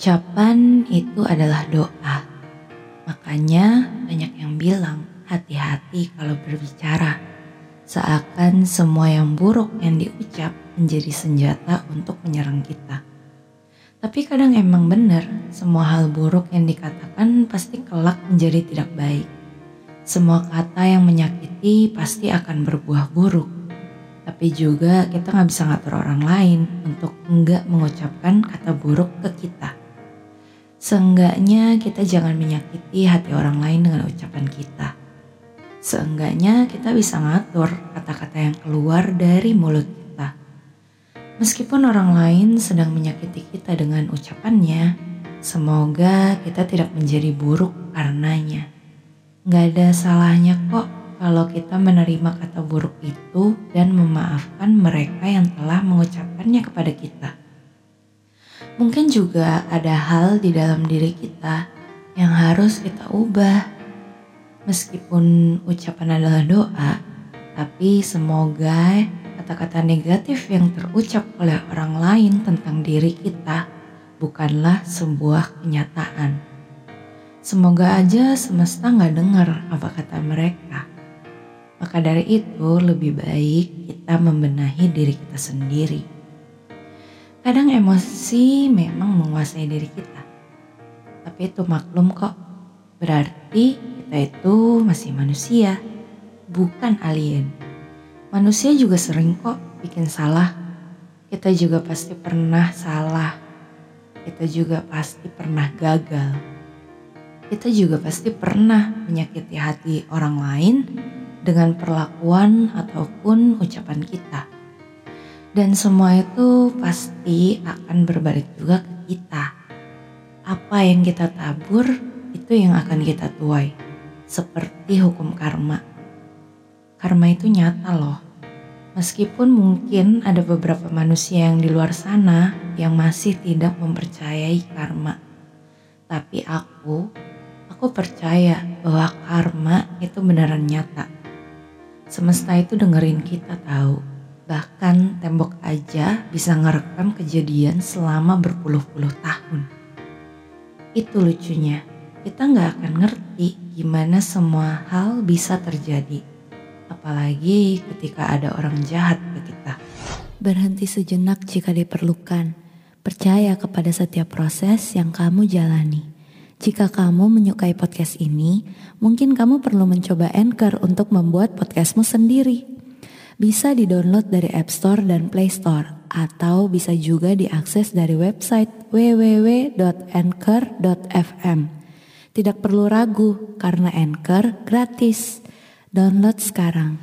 Ucapan itu adalah doa. Makanya banyak yang bilang hati-hati kalau berbicara. Seakan semua yang buruk yang diucap menjadi senjata untuk menyerang kita. Tapi kadang emang benar, semua hal buruk yang dikatakan pasti kelak menjadi tidak baik. Semua kata yang menyakiti pasti akan berbuah buruk. Tapi juga kita nggak bisa ngatur orang lain untuk enggak mengucapkan kata buruk ke kita. Seenggaknya kita jangan menyakiti hati orang lain dengan ucapan kita. Seenggaknya kita bisa ngatur kata-kata yang keluar dari mulut kita. Meskipun orang lain sedang menyakiti kita dengan ucapannya, semoga kita tidak menjadi buruk karenanya. Gak ada salahnya kok kalau kita menerima kata buruk itu dan memaafkan mereka yang telah mengucapkannya kepada kita. Mungkin juga ada hal di dalam diri kita yang harus kita ubah. Meskipun ucapan adalah doa, tapi semoga kata-kata negatif yang terucap oleh orang lain tentang diri kita bukanlah sebuah kenyataan. Semoga aja semesta nggak dengar apa kata mereka. Maka dari itu lebih baik kita membenahi diri kita sendiri. Kadang emosi memang menguasai diri kita. Tapi itu maklum kok. Berarti kita itu masih manusia, bukan alien. Manusia juga sering kok bikin salah. Kita juga pasti pernah salah. Kita juga pasti pernah gagal. Kita juga pasti pernah menyakiti hati orang lain dengan perlakuan ataupun ucapan kita. Dan semua itu pasti akan berbalik juga ke kita. Apa yang kita tabur, itu yang akan kita tuai. Seperti hukum karma. Karma itu nyata loh. Meskipun mungkin ada beberapa manusia yang di luar sana yang masih tidak mempercayai karma. Tapi aku, aku percaya bahwa karma itu beneran nyata. Semesta itu dengerin kita tahu Bahkan tembok aja bisa ngerekam kejadian selama berpuluh-puluh tahun. Itu lucunya, kita nggak akan ngerti gimana semua hal bisa terjadi. Apalagi ketika ada orang jahat ke kita. Berhenti sejenak jika diperlukan. Percaya kepada setiap proses yang kamu jalani. Jika kamu menyukai podcast ini, mungkin kamu perlu mencoba Anchor untuk membuat podcastmu sendiri bisa di-download dari App Store dan Play Store atau bisa juga diakses dari website www.anchor.fm. Tidak perlu ragu karena Anchor gratis. Download sekarang.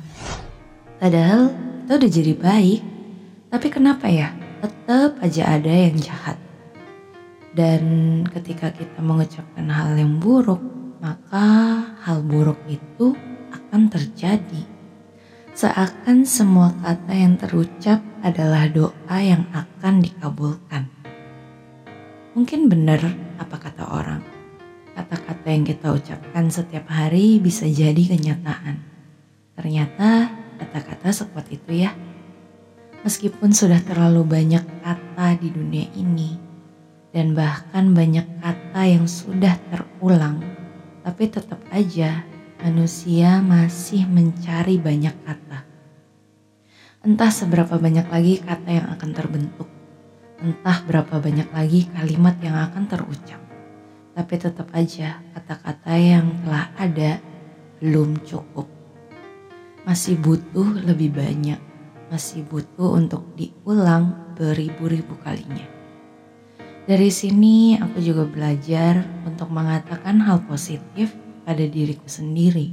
Padahal kita udah jadi baik, tapi kenapa ya tetap aja ada yang jahat. Dan ketika kita mengucapkan hal yang buruk, maka hal buruk itu akan terjadi. Seakan semua kata yang terucap adalah doa yang akan dikabulkan. Mungkin benar apa kata orang. Kata-kata yang kita ucapkan setiap hari bisa jadi kenyataan. Ternyata kata-kata sekuat itu ya. Meskipun sudah terlalu banyak kata di dunia ini, dan bahkan banyak kata yang sudah terulang, tapi tetap aja manusia masih mencari banyak kata. Entah seberapa banyak lagi kata yang akan terbentuk, entah berapa banyak lagi kalimat yang akan terucap, tapi tetap aja kata-kata yang telah ada belum cukup. Masih butuh lebih banyak, masih butuh untuk diulang beribu-ribu kalinya. Dari sini aku juga belajar untuk mengatakan hal positif pada diriku sendiri.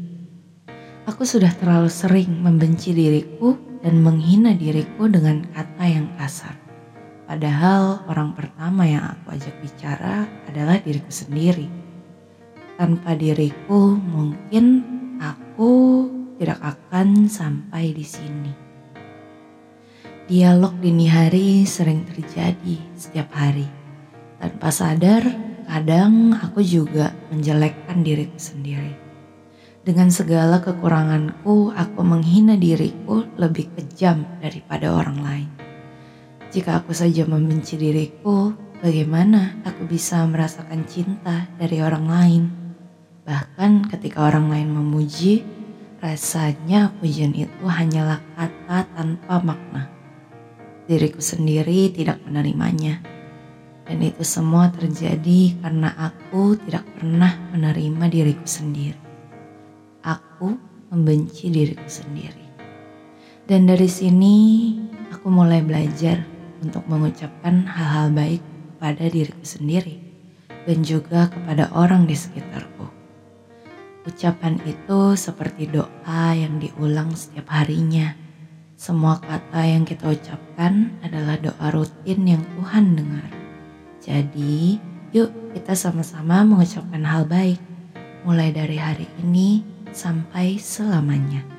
Aku sudah terlalu sering membenci diriku dan menghina diriku dengan kata yang kasar. Padahal orang pertama yang aku ajak bicara adalah diriku sendiri. Tanpa diriku, mungkin aku tidak akan sampai di sini. Dialog dini hari sering terjadi setiap hari. Tanpa sadar, kadang aku juga menjelekkan diriku sendiri. Dengan segala kekuranganku, aku menghina diriku lebih kejam daripada orang lain. Jika aku saja membenci diriku, bagaimana aku bisa merasakan cinta dari orang lain? Bahkan ketika orang lain memuji, rasanya pujian itu hanyalah kata tanpa makna. Diriku sendiri tidak menerimanya. Dan itu semua terjadi karena aku tidak pernah menerima diriku sendiri. Aku membenci diriku sendiri. Dan dari sini aku mulai belajar untuk mengucapkan hal-hal baik pada diriku sendiri dan juga kepada orang di sekitarku. Ucapan itu seperti doa yang diulang setiap harinya. Semua kata yang kita ucapkan adalah doa rutin yang Tuhan dengar. Jadi, yuk kita sama-sama mengucapkan hal baik, mulai dari hari ini sampai selamanya.